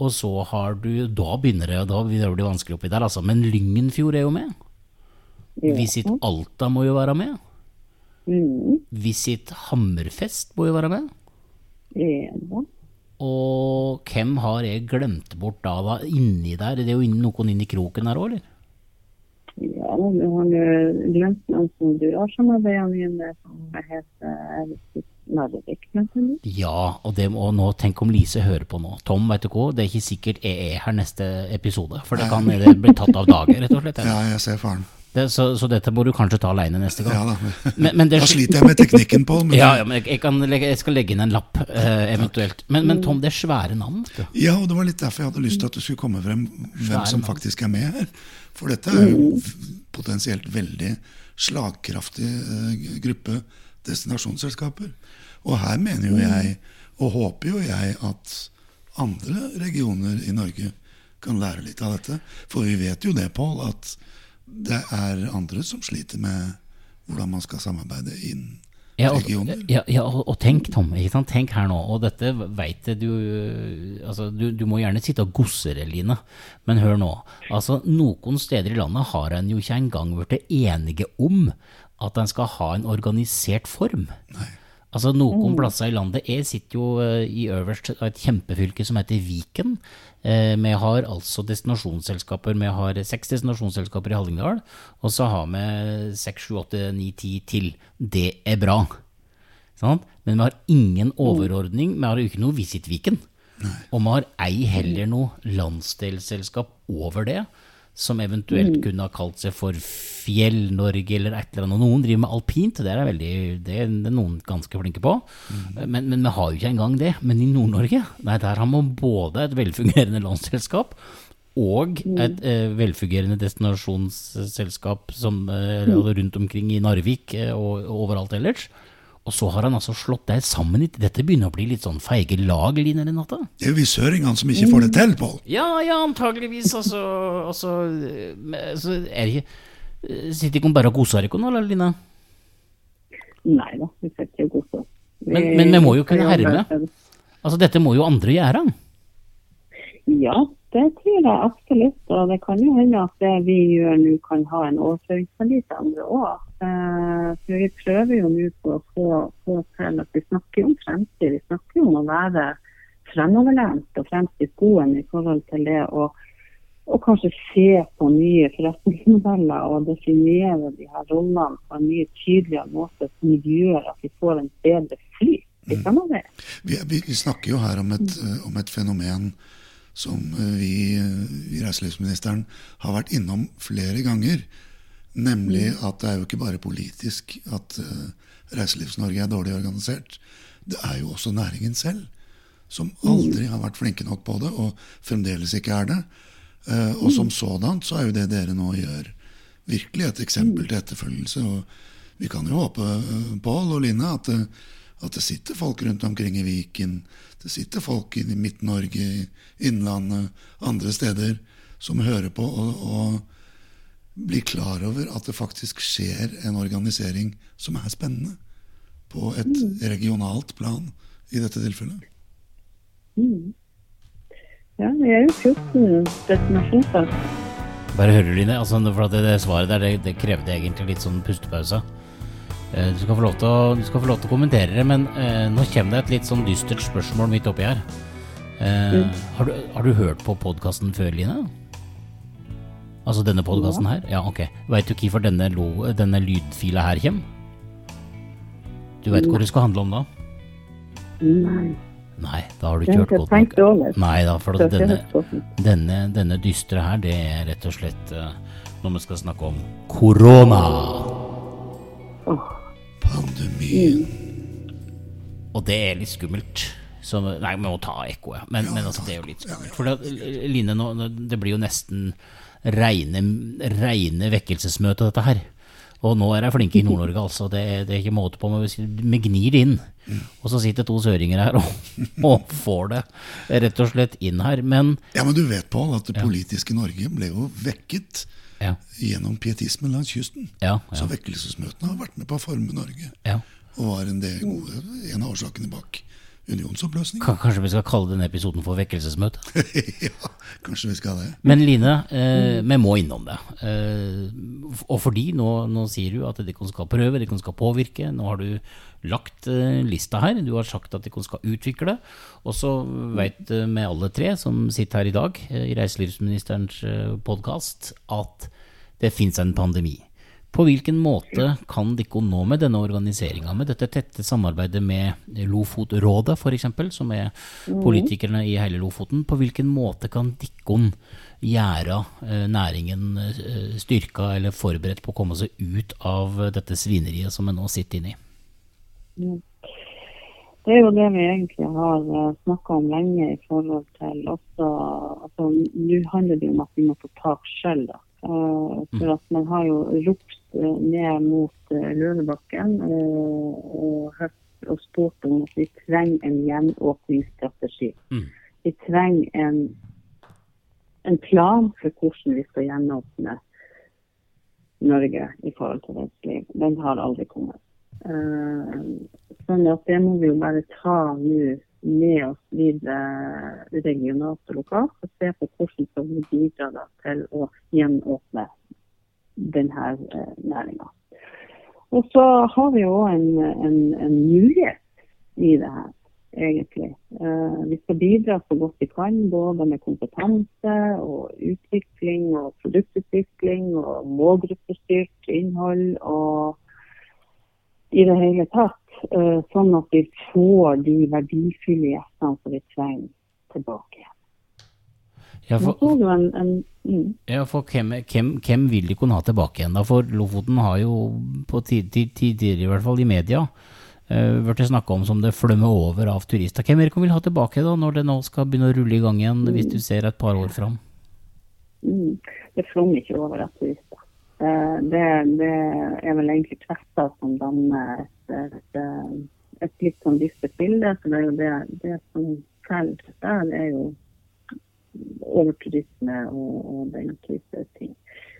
Og så har du Da begynner det, da begynner det å bli vanskelig oppi der, altså. Men Lyngenfjord er jo med. Visit Alta må jo være med. Mm. Visit Hammerfest må jo være med. Og hvem har jeg glemt bort da, da inni der? Det er jo noen inni kroken her òg, eller? Ja, du har du har samarbeida med, som heter Narvik. Ja, og, det, og nå tenk om Lise hører på nå. Tom, vet du hva, det er ikke sikkert jeg er her neste episode. For det kan det bli tatt av dage, rett og slett. <laughs> Ja, jeg ser faren. Det, så, så, dette må du kanskje ta aleine neste gang. Ja Da <laughs> men, men det, da sliter jeg med teknikken, Pål. <laughs> Ja, ja, men jeg, jeg, legge, jeg, skal legge inn en lapp, eh, eventuelt. Men, men, Tom, det er svære navn. Ja, og det var litt derfor jeg hadde lyst til at du skulle komme frem hvem som faktisk er med her. For dette er jo potensielt veldig slagkraftig eh, gruppe destinasjonsselskaper. Og her mener jo jeg, og håper jo jeg, at andre regioner i Norge kan lære litt av dette. For vi vet jo det, Pål, at det er andre som sliter med hvordan man skal samarbeide inn ja, og, ja, ja, og, tenk, Tom. Tenk her nå, og dette veit du altså, du, du, må gjerne sitte og gossere, Line, men hør nå. Altså, Noen steder i landet har en jo ikke engang blitt enige om at en skal ha en organisert form. Nei. Altså Noen mm. plasser i landet Jeg sitter jo uh, i øverst av et kjempefylke som heter Viken. Uh, vi har altså destinasjonsselskaper. Vi har seks destinasjonsselskaper i Hallingdal. Og så har vi seks, sju, åtte, ni, ti til. Det er bra. Sånn? Men vi har ingen mm. overordning. Vi har jo ikke noe Visit Viken. Og vi har ei heller noe landsdelsselskap over det. Som eventuelt mm. kunne ha kalt seg for Fjell-Norge eller et eller annet. Noen driver med alpint, det er, veldig, det er noen ganske flinke på. Mm. Men, men, vi har jo ikke engang det. Men i Nord-Norge, der har man både et velfungerende <laughs> landsselskap og mm. et eh, velfungerende destinasjonsselskap som, eh, mm. rundt omkring i Narvik eh, og overalt ellers. Og så har han altså slått deg sammen. Dette begynner å bli litt sånn feige lag, Line Renate? Det er jo vi søringene som ikke får det til, Pål. Ja, ja, antageligvis. Altså, altså så er det ikke Sitter ikke hun bare og koser dere nå, Line? Nei da, vi sitter og koser Men, men vi må jo kunne herme? Altså, dette må jo andre gjøre? Ja, det tror jeg absolutt. Og det kan jo hende at det vi gjør nå kan ha en overføringsverdi til andre òg. Eh, for vi prøver jo nå på å få, få, til at vi snakker om fremtid. Vi snakker om å være fremoverlent og fremst i skoen i forhold til det å og kanskje se på nye forretningsmodeller og definere de her rollene på en mye tydeligere måte som gjør at vi får en bedre flyt i mm. Vi, vi, vi, snakker jo her om et, om et fenomen som eh, vi i reiselivsministeren har vært innom flere ganger. Nemlig mm. at det er jo ikke bare politisk at uh, Reiselivs-Norge er dårlig organisert. Det er jo også næringen selv, som mm. aldri har vært flinke nok på det, og fremdeles ikke er det. Og som sådant så er jo det dere nå gjør, virkelig et eksempel til etterfølgelse. Og vi kan jo håpe, Pål og Line, at, at det sitter folk rundt omkring i Viken det sitter folk i Midt-Norge, Innlandet, andre steder som hører på og, og blir klar over at det faktisk skjer en organisering som er spennende. På et mm. regionalt plan i dette tilfellet. Mm. Ja, vi er jo 14 destinasjoner. Bare hører, Line. Altså, for det, det svaret der, det, det krevde egentlig litt sånn pustepause. Eh, du skal, få lov til å, få lov til å kommentere det, men eh, nå kommer det et litt sånn dystert spørsmål midt oppi her. Eh, mm. har, du, har, du, hørt på podkasten før, Line? Altså denne podkasten ja. her? Ja, ok. Veit du hvorfor denne, denne lydfila her kommer? Du veit hvor det skal handle om da? Nei. Nei, da har du ikke hørt godt nok. Nei da, for denne, denne, denne dystre her, det er rett og slett når vi skal snakke om korona. Oh. Pandemien. Og det er litt skummelt. Så, nei, vi må ta ekkoet. Men, ja, men altså, det er jo litt skummelt. For det, Line, nå, det blir jo nesten reine, reine vekkelsesmøte, dette her. Og nå er de flinke i Nord-Norge, altså. Det, det, er ikke måte på. Vi gnir inn. Og så sitter to søringer her og, <laughs> og, får det rett og slett inn her. Men Ja, men du vet, Pål, at det politiske Norge ble jo vekket ja. gjennom pietismen langs kysten. Ja, ja. Så vekkelsesmøtene har vært med på å forme Norge. Og var en, del, en av årsakene bak unionsoppløsningen. Kanskje vi skal kalle denne episoden for vekkelsesmøte? <laughs> ja, kanskje vi skal det. Men Line, eh, vi må innom det. Eh, og fordi nå, nå, sier du at dere skal prøve, dere skal påvirke. Nå har du lagt eh, lista her. Du har sagt at dere skal utvikle. Og så veit vi eh, alle tre som sitter her i dag eh, i reiselivsministerens eh, podkast, at det fins en pandemi. På hvilken måte kan dere nå med denne organiseringa, med dette tette samarbeidet med Lofotrådet f.eks., som er mhm. politikerne i hele Lofoten, på hvilken måte kan dere gjøre eh, næringen eh, styrka eller forberedt på å komme seg ut av dette svineriet som vi nå sitter inne i? Det er jo det vi egentlig har eh, snakka om lenge i forhold til også altså, Nå handler det om at vi må få tak sjøl. Uh, for at man har jo ropt uh, ned mot uh, Løvebakken og hørt og spurt om at vi trenger en gjenåpningsstrategi. Mm. Vi trenger en, en, plan for hvordan vi skal gjenåpne Norge i forhold til reiseliv. Den har aldri kommet. sånn at det må vi jo bare ta nå med oss videre regionalt og lokalt og se på hvordan skal vi bidra til å gjenåpne denne eh, næringa. Og så har vi jo en, en, en, mulighet i det her, egentlig. Eh, vi skal bidra så godt vi kan, både med kompetanse og utvikling og produktutvikling og målgruppestyrt innhold og i det hele tatt. Eh, sånn at vi får de verdifulle gjestene som vi trenger tilbake. Ja, for, en, en mm. ja, for hvem, hvem, hvem vil de kunne ha tilbake igjen, da? For Lofoten har jo på tid- tid- tidligere, i hvert fall i media, blitt snakka om som det flømmer over av turister. Hvem er det vil ha tilbake da, når det nå skal begynne å rulle i gang igjen, hvis du ser et par år fram? Mm. Det flommer ikke over av turister. Eh, Det, det er vel egentlig krefter som danner et, et, eh, et litt sånn dystert bilde. Så det er jo det, det som teller der, det er jo overturisme og, og den type ting.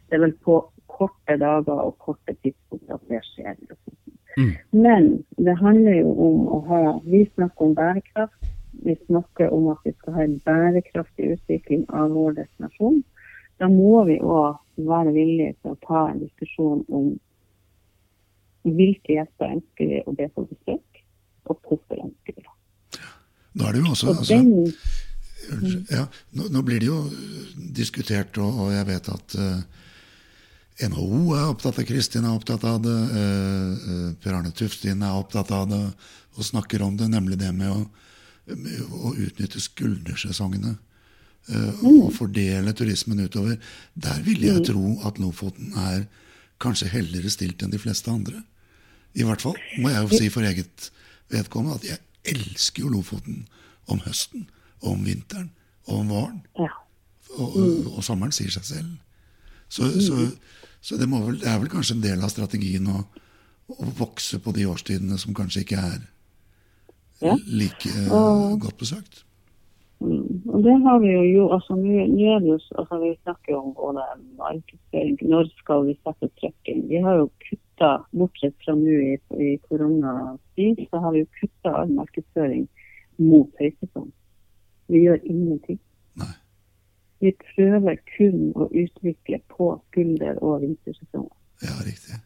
Det er vel på korte dager og korte tidspunkt at det skjer. Mm. Men det handler jo om å ha Vi snakker om bærekraft. Vi snakker om at vi skal ha en bærekraftig utvikling av vår destinasjon. Da må vi òg være villige til å ta en diskusjon om hvilke gjester ønsker vi å be på besøk, og hvorfor ønsker vi det. Nå er det jo også Og altså, den, Unnskyld. Ja, nå, nå blir det jo diskutert, og, og jeg vet at uh, NHO er opptatt av Kristin er opptatt av det, eh, eh, Per Arne Tuftin er opptatt av det og snakker om det, nemlig det med å, med å utnytte skuldersesongene. Eh, Og fordele turismen utover. Der ville jeg tro at Lofoten er kanskje heldigere stilt enn de fleste andre. I hvert fall må jeg jo si for eget vedkommende at jeg elsker jo Lofoten om høsten, og om vinteren, og om våren. Og, og, og sommeren sier seg selv. Så, så, så det, må vel, det er vel kanskje en del av strategien å, å vokse på de årstidene som kanskje ikke er like eh, godt besøkt. Mm. Og det har vi jo gjort. altså Nå er det jo, altså Vi snakker jo om både markedsføring, når skal vi sette trykk inn. Vi har jo kutta, bortsett fra nå i, i koronatid, så har vi jo kutta all markedsføring mot høysesong. Vi gjør ingenting. Nei. Vi prøver kun å utvikle på skulder- og vintersesong Ja, riktig.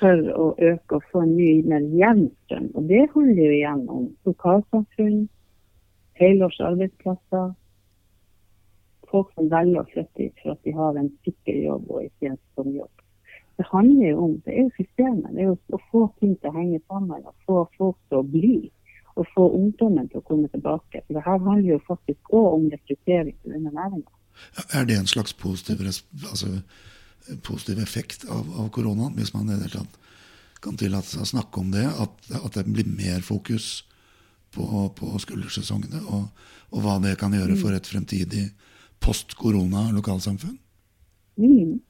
for å øke og få en ny, mer jevn. Og det handler jo igjen om lokalsamfunn, helårs arbeidsplasser, folk som velger å flytte for at de har en sikker jobb og ikke en sesongjobb. Det handler jo om det er jo systemet. Det er jo å få ting til å henge sammen og få folk til å bli. Og få ungdommen til å komme tilbake. For det her handler jo faktisk òg om rekruttering til denne næringa. Er det en slags positiv, altså, positiv effekt av, av koronaen, hvis man i det hele tatt kan tillate seg å snakke om det? At, at det blir mer fokus på, på skuldersesongene, og, og hva det kan gjøre for et fremtidig post-korona-lokalsamfunn? Mm.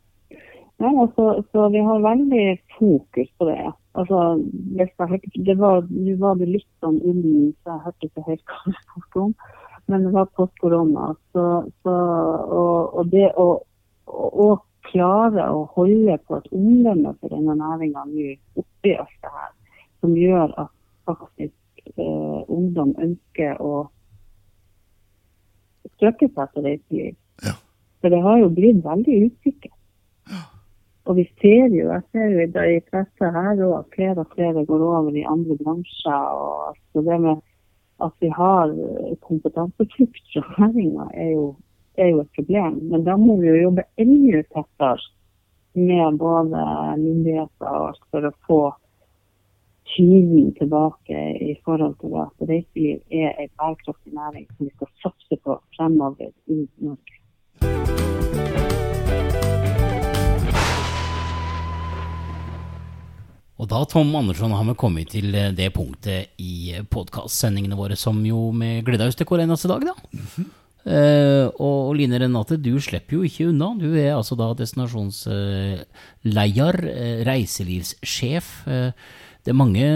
Nei, altså, så vi har veldig fokus på det. Altså, hørte, det var, nå var det litt sånn ullen, så jeg hørte ikke helt <laughs> hva du snakket om. Men det var post korona. Så, så, og, og det å, å, klare å holde på et omdømme for denne næringa nå oppi alt det her, som gjør at faktisk ungdom ønsker å søke seg til reiseliv. Ja. For det har jo blitt veldig usikkert. Og vi ser jo, jeg ser jo i pressa her òg at flere og flere går over i andre bransjer. og altså Det med at vi har eh, kompetanseflukt fra næringa er, er jo et problem. Men da må vi jo jobbe enda tettere med både myndigheter og alt for å få tyden tilbake i forhold til at reiseliv er en bærekraftig næring som vi skal satse på fremover i Norge. Og da, Tom Andersson, har vi kommet til eh, det punktet i podkastsendingene våre som jo vi gleder oss til hver eneste dag, da. Eh, og Line Renate, du slipper jo ikke unna. Du er altså da destinasjonsleder, uh, reiselivssjef. Eh, det er mange,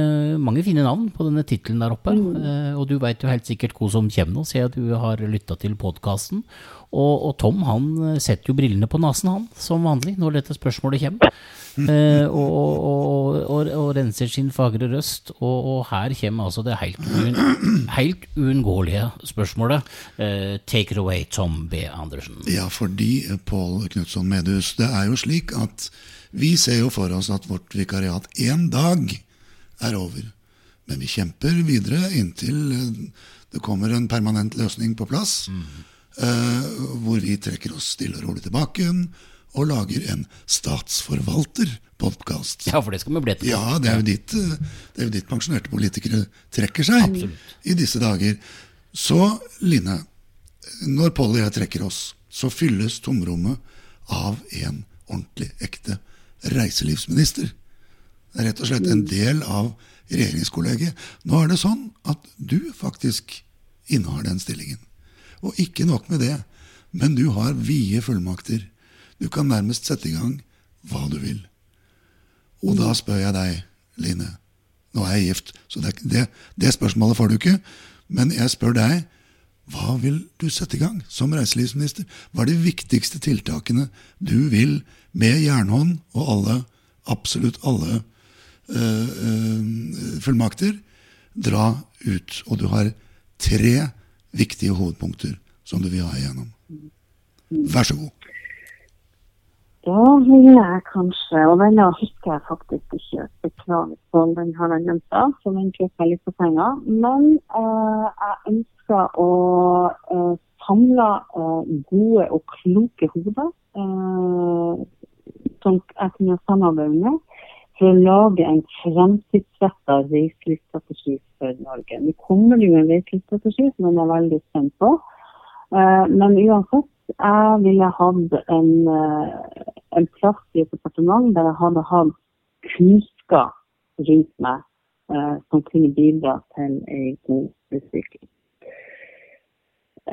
mange fine navn på denne tittelen der oppe. Eh, og du veit jo helt sikkert hva som kommer nå, siden du har lytta til podkasten. Og, og Tom han eh, setter jo brillene på nesen, han, som vanlig, når dette spørsmålet kommer. Eh, og, og, og, renser sin fagre røst. Og, her kommer altså det helt, uun, helt uunngåelige spørsmålet. Eh, take it away, Tom B. Andersen. Ja, fordi eh, Pål Knutson Medhus, det er jo slik at vi ser jo for oss at vårt vikariat én dag er over. Men vi kjemper videre inntil eh, det kommer en permanent løsning på plass. eh, hvor vi trekker oss stille og rolig tilbake igjen og lager en statsforvalterpodkast. Ja, for det skal vi bli etter. Ja, det er jo dit, eh, det er jo dit pensjonerte politikere trekker seg i disse dager. Så, Line, når Pål og jeg trekker oss, så fylles tomrommet av en ordentlig ekte reiselivsminister. Det er rett og slett en del av regjeringskollegiet. Nå er det sånn at du faktisk innehar den stillingen. Og ikke nok med det, men du har vide fullmakter. Du kan nærmest sette i gang hva du vil. Og da spør jeg deg, Line. Nå er jeg gift, så det, det, det spørsmålet får du ikke. Men jeg spør deg, hva vil du sette i gang som reiselivsminister? Hva er de viktigste tiltakene du vil, med jernhånd og alle, absolutt alle øh, øh, fullmakter, dra ut? Og du har tre viktige hovedpunkter som du vil ha igjennom. Vær så god. Da vil jeg kanskje, og denne husker jeg faktisk ikke, beklaget på den glemt av, så den tok jeg litt på senga. Men uh, jeg ønsker å uh, samle uh, gode og kloke hoder som jeg kunne samarbeide med for å lage en fremtidsretta reiselivsstrategi for Norge. Nå kommer det jo en reiselivsstrategi som jeg er veldig spent på. Men uansett, jeg ville hatt en en plass i et departement der jeg hadde hatt kunnskap rundt meg eh, som kunne bidra til en god utvikling.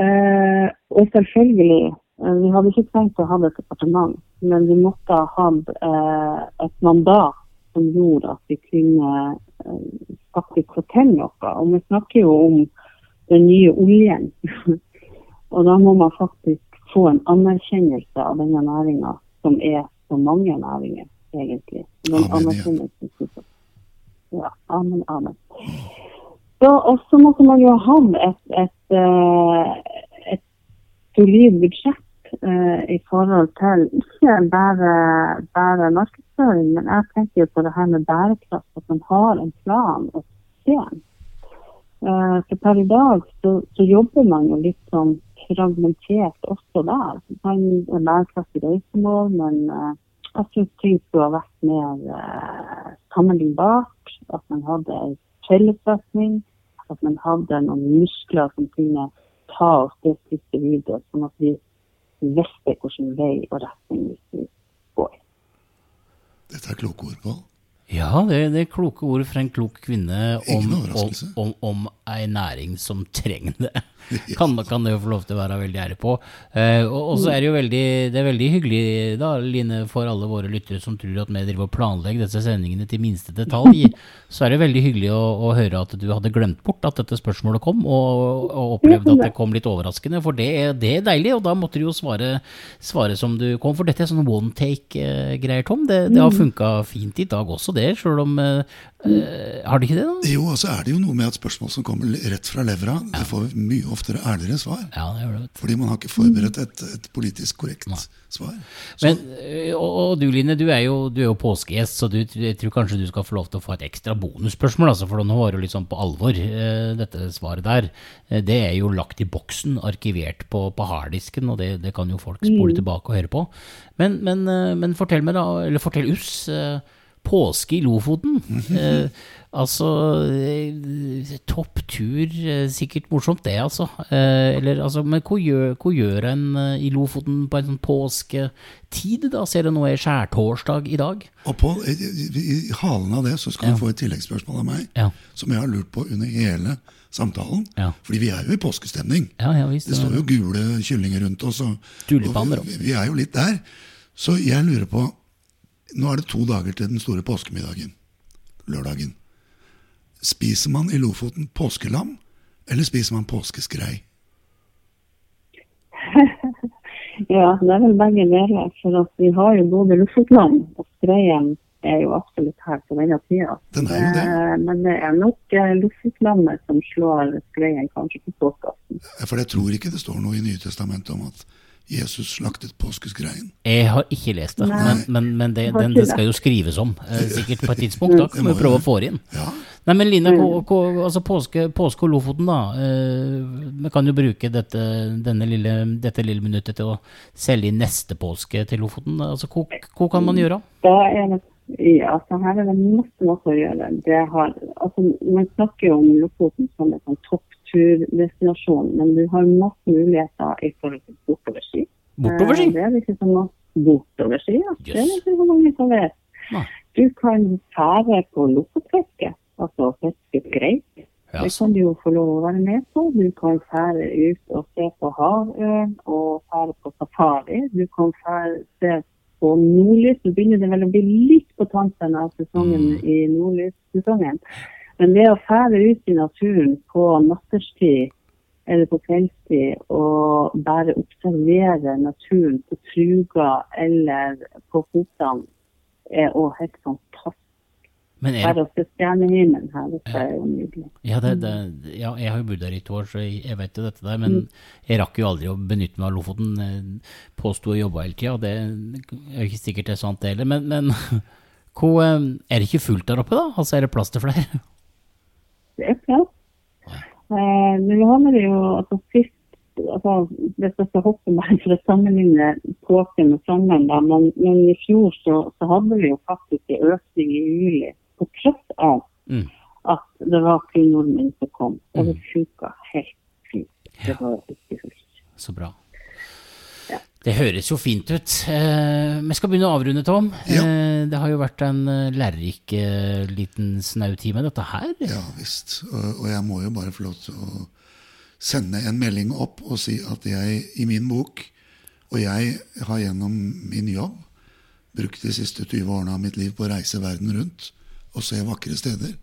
Eh, og selvfølgelig, eh, vi hadde ikke trengt å ha et departement, men vi måtte ha hatt eh, et mandat som gjorde at vi kunne eh, faktisk fortelle noe. Og vi snakker jo om den nye oljen. <laughs> og da må man faktisk få en anerkjennelse av denne næringa som er så mange næringer, egentlig. Den amen, ja. amen, amen. Så, og så måtte man jo ha et, et, eh, et solid budsjett uh, i forhold til ikke bare, bare markedsføring, men jeg tenker jo på det her med bærekraft, at man har en plan og system. Uh, for per i dag så, så, jobber man jo litt sånn fragmentert også der. Man er bærekraftig reisemål, men uh, jeg syns ting skulle ha vært mer uh, sammenlignbart. At man hadde en fellesretning. At man hadde noen muskler som kunne ta oss det siste videre, sånn at vi visste hvilken vei og retning vi skulle. Dette er kloke ord, Pål. Ja, det, det, er kloke ord fra en klok kvinne om, om, om, om ei næring som trenger det. <laughs> Kan, kan det jo få lov til å være veldig ærlig på. Eh, og så er det jo veldig, det er veldig hyggelig, da, Line, for alle våre lyttere som tror at vi driver og planlegger disse sendingene til minste detalj. Så er det veldig hyggelig å, å, høre at du hadde glemt bort at dette spørsmålet kom, og, og opplevde at det kom litt overraskende. For det, det, er deilig, og da måtte du jo svare, svare som du kom. For dette er sånn one take-greier, Tom. Det, det har mm. funka fint i dag også, det. Sjøl om Uh, har du ikke det, da? Jo, og så er det jo noe med at spørsmål som kommer rett fra levra, ja. det får mye oftere ærligere svar. Ja, det gjør det. Fordi man har ikke forberedt et, et politisk korrekt Nei. svar. Så. Men, eh, og, og, du Line, du er jo, du er jo påskegjest, så du, jeg tror kanskje du skal få lov til å få et ekstra bonusspørsmål. Altså, for nå var det jo litt sånn på alvor, uh, dette svaret der. Det er jo lagt i boksen, arkivert på, på harddisken, og det, det, kan jo folk spole mm. tilbake og høre på. Men, men, men fortell meg da, eller fortell oss påske i Lofoten. Eh, altså eh, Topptur, eh, sikkert morsomt det, altså. Eh, eller, altså men hva gjør, hva gjør en eh, i Lofoten på en sånn påsketid, da? Ser du noe er skjærtorsdag i dag? Og på, i, i, halen av det så skal ja. du få et tilleggsspørsmål av meg, ja. som jeg har lurt på under hele samtalen. Ja. Fordi vi er jo i påskestemning. Visst, det står jo gule kyllinger rundt oss. Og, og vi, vi er jo litt der. Så jeg lurer på nå er det to dager til den store påskemiddagen. Lørdagen. Spiser man i Lofoten påskelam, eller spiser man påskeskrei? <laughs> ja, det er vel begge deler. For vi har jo både lofotlam og skreien er jo absolutt her på denne tida. Den er jo det. Eh, men det er nok eh, lofotlammet som slår skreien kanskje på påskeaften. For jeg tror ikke det står noe i Nye testamentet om at Jesus slaktet påskeskreien? Jeg har ikke lest det, men, men, men det, den, det, skal jo skrives om, eh, sikkert på et tidspunkt. Da <laughs> kan vi prøve å få det inn. Ja. Nei, men Line, altså påske, påske, og Lofoten, da. Eh, vi kan jo bruke dette, lille, dette, lille, minuttet til å selge inn neste påske til Lofoten. Altså, hva, hva kan man gjøre? Da er det ja, så her er det masse, masse å gjøre. Har, altså, man snakker jo om Lofoten som et sånn topp naturdestinasjon, men du har masse muligheter i forhold til bortoverski. Bortoverski? Eh, Det er ikke så masse bortoverski, ja. Det er ikke så mange som vet. Nei. Du kan fære på lofotfiske, altså fiske greit. Ja, Det kan du jo få lov å være med på. Du kan fære ut og se på havørn og fære på safari. Du kan fære, se på nordlys. Nå begynner det vel å bli litt på tampen av sesongen Mm. i nordlyssesongen. Men det å fære ut i naturen på natterstid eller på kveldstid og bare observere naturen på truga eller på fotene, er òg helt fantastisk. Men er, Bare å se stjernehimmelen her, det er jo nydelig. ja, det, det, ja, jeg har jo bodd der i to år, så jeg, jeg vet jo dette der. Men jeg rakk jo aldri å benytte meg av Lofoten. Jeg Påsto å jobbe hele tida, og det er jo ikke sikkert det er sant det heller. Men, men <laughs> hvor, eh, er det ikke fullt der oppe, da? Altså er det plass til flere? Det klart. Eh, men nå har det jo altså sist altså, Hvis jeg skal hoppe meg for å sammenligne påsken med sommeren, da, men, men i fjor så, så hadde vi jo faktisk en økning i juli, på tross av Mm. at det var kun nordmenn som kom. Og det funka helt fint. Det var ikke fullt. Så bra. Det høres jo fint ut. Eh, vi skal begynne å avrunde, Tom. Ja. Eh, det har jo vært en eh, lærerik eh, liten snautime, dette her. Ja visst. Og, og jeg må jo bare få lov til å sende en melding opp og si at jeg i min bok, og jeg har gjennom min jobb brukt de siste 20 årene av mitt liv på å reise verden rundt og se vakre steder.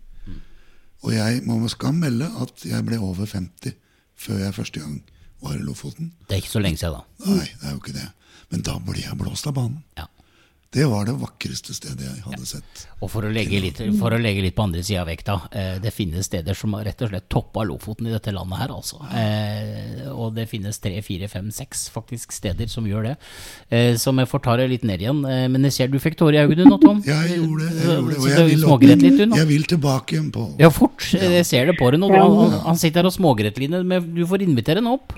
Og jeg må med skam melde at jeg ble over 50 før jeg første gang var i Lofoten. Det er ikke så lenge siden, da. Nei, det er jo ikke det. Men da ble jeg blåst av banen. Ja. Det var det vakreste stedet jeg hadde sett. Og for å legge litt, for å legge litt på andre sida av vekta, eh, det finnes steder som har rett og slett toppa Lofoten i dette landet her, altså. Eh, og det finnes tre, fire, fem, seks faktisk steder som gjør det. Eh, så vi får ta det litt ned igjen. Eh, men jeg ser du fikk tårer i øynene nå, Tom. Jeg gjorde det. Jeg gjorde det. Og jeg vil, opp, litt, du jeg vil tilbake igjen på Ja, fort. Jeg ser det på deg nå. Han, han- han sitter her og smågretter, Line. Du får invitere ham opp.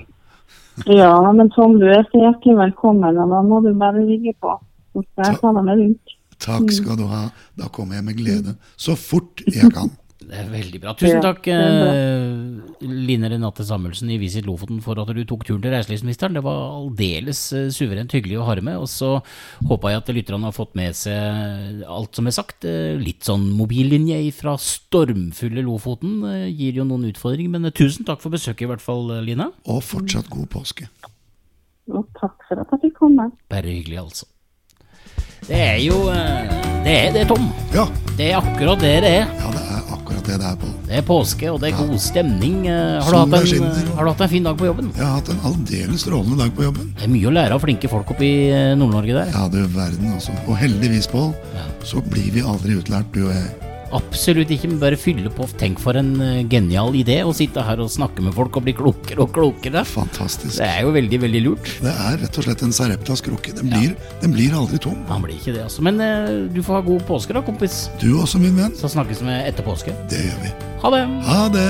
Ja, men Tom, du er så hjertelig velkommen, og da må du bare ligge på. Så skal jeg ta deg med rundt. Takk skal du ha. Da kommer jeg med glede. Så fort jeg kan. Det er veldig bra. Tusen takk, eh, Line Renate Samuelsen i Visit Lofoten, for at du tok turen til reiselivsministeren. Det var aldeles eh, suverent hyggelig å ha deg med. Og så håper jeg at lytterne har fått med seg alt som er sagt. Eh, Litt sånn mobillinje fra stormfulle Lofoten gir jo noen utfordringer. Men tusen takk for besøket, i hvert fall, Line. Og fortsatt god påske. Og takk for at jeg fikk komme. Bare hyggelig, altså. Det er jo Det er det, Tom. Ja, Det er akkurat det det er. ja, det er akkurat det det er på. Det er påske, og det er god stemning. Eh, Har du, hatt en, har du hatt en fin dag på jobben? Jeg har hatt en aldeles strålende dag på jobben. Det er mye å lære av flinke folk oppe i eh, Nord-Norge der. Ja, du verden, altså. Og heldigvis, Pål, Ja. så blir vi aldri utlært, du og jeg. Absolutt ikke, men bare fylle på. Tenk for en eh, genial idé å sitte her og snakke med folk og bli klokere og klokere. Fantastisk. Det er jo veldig, veldig lurt. Det er rett og slett en Sareptas krukke. Den blir, den blir aldri tom. Den blir ikke det, altså. Men eh, du får ha god påske da, kompis. Du også, min venn. Så snakkes vi etter påske. Det gjør vi. Ha det! Ha det!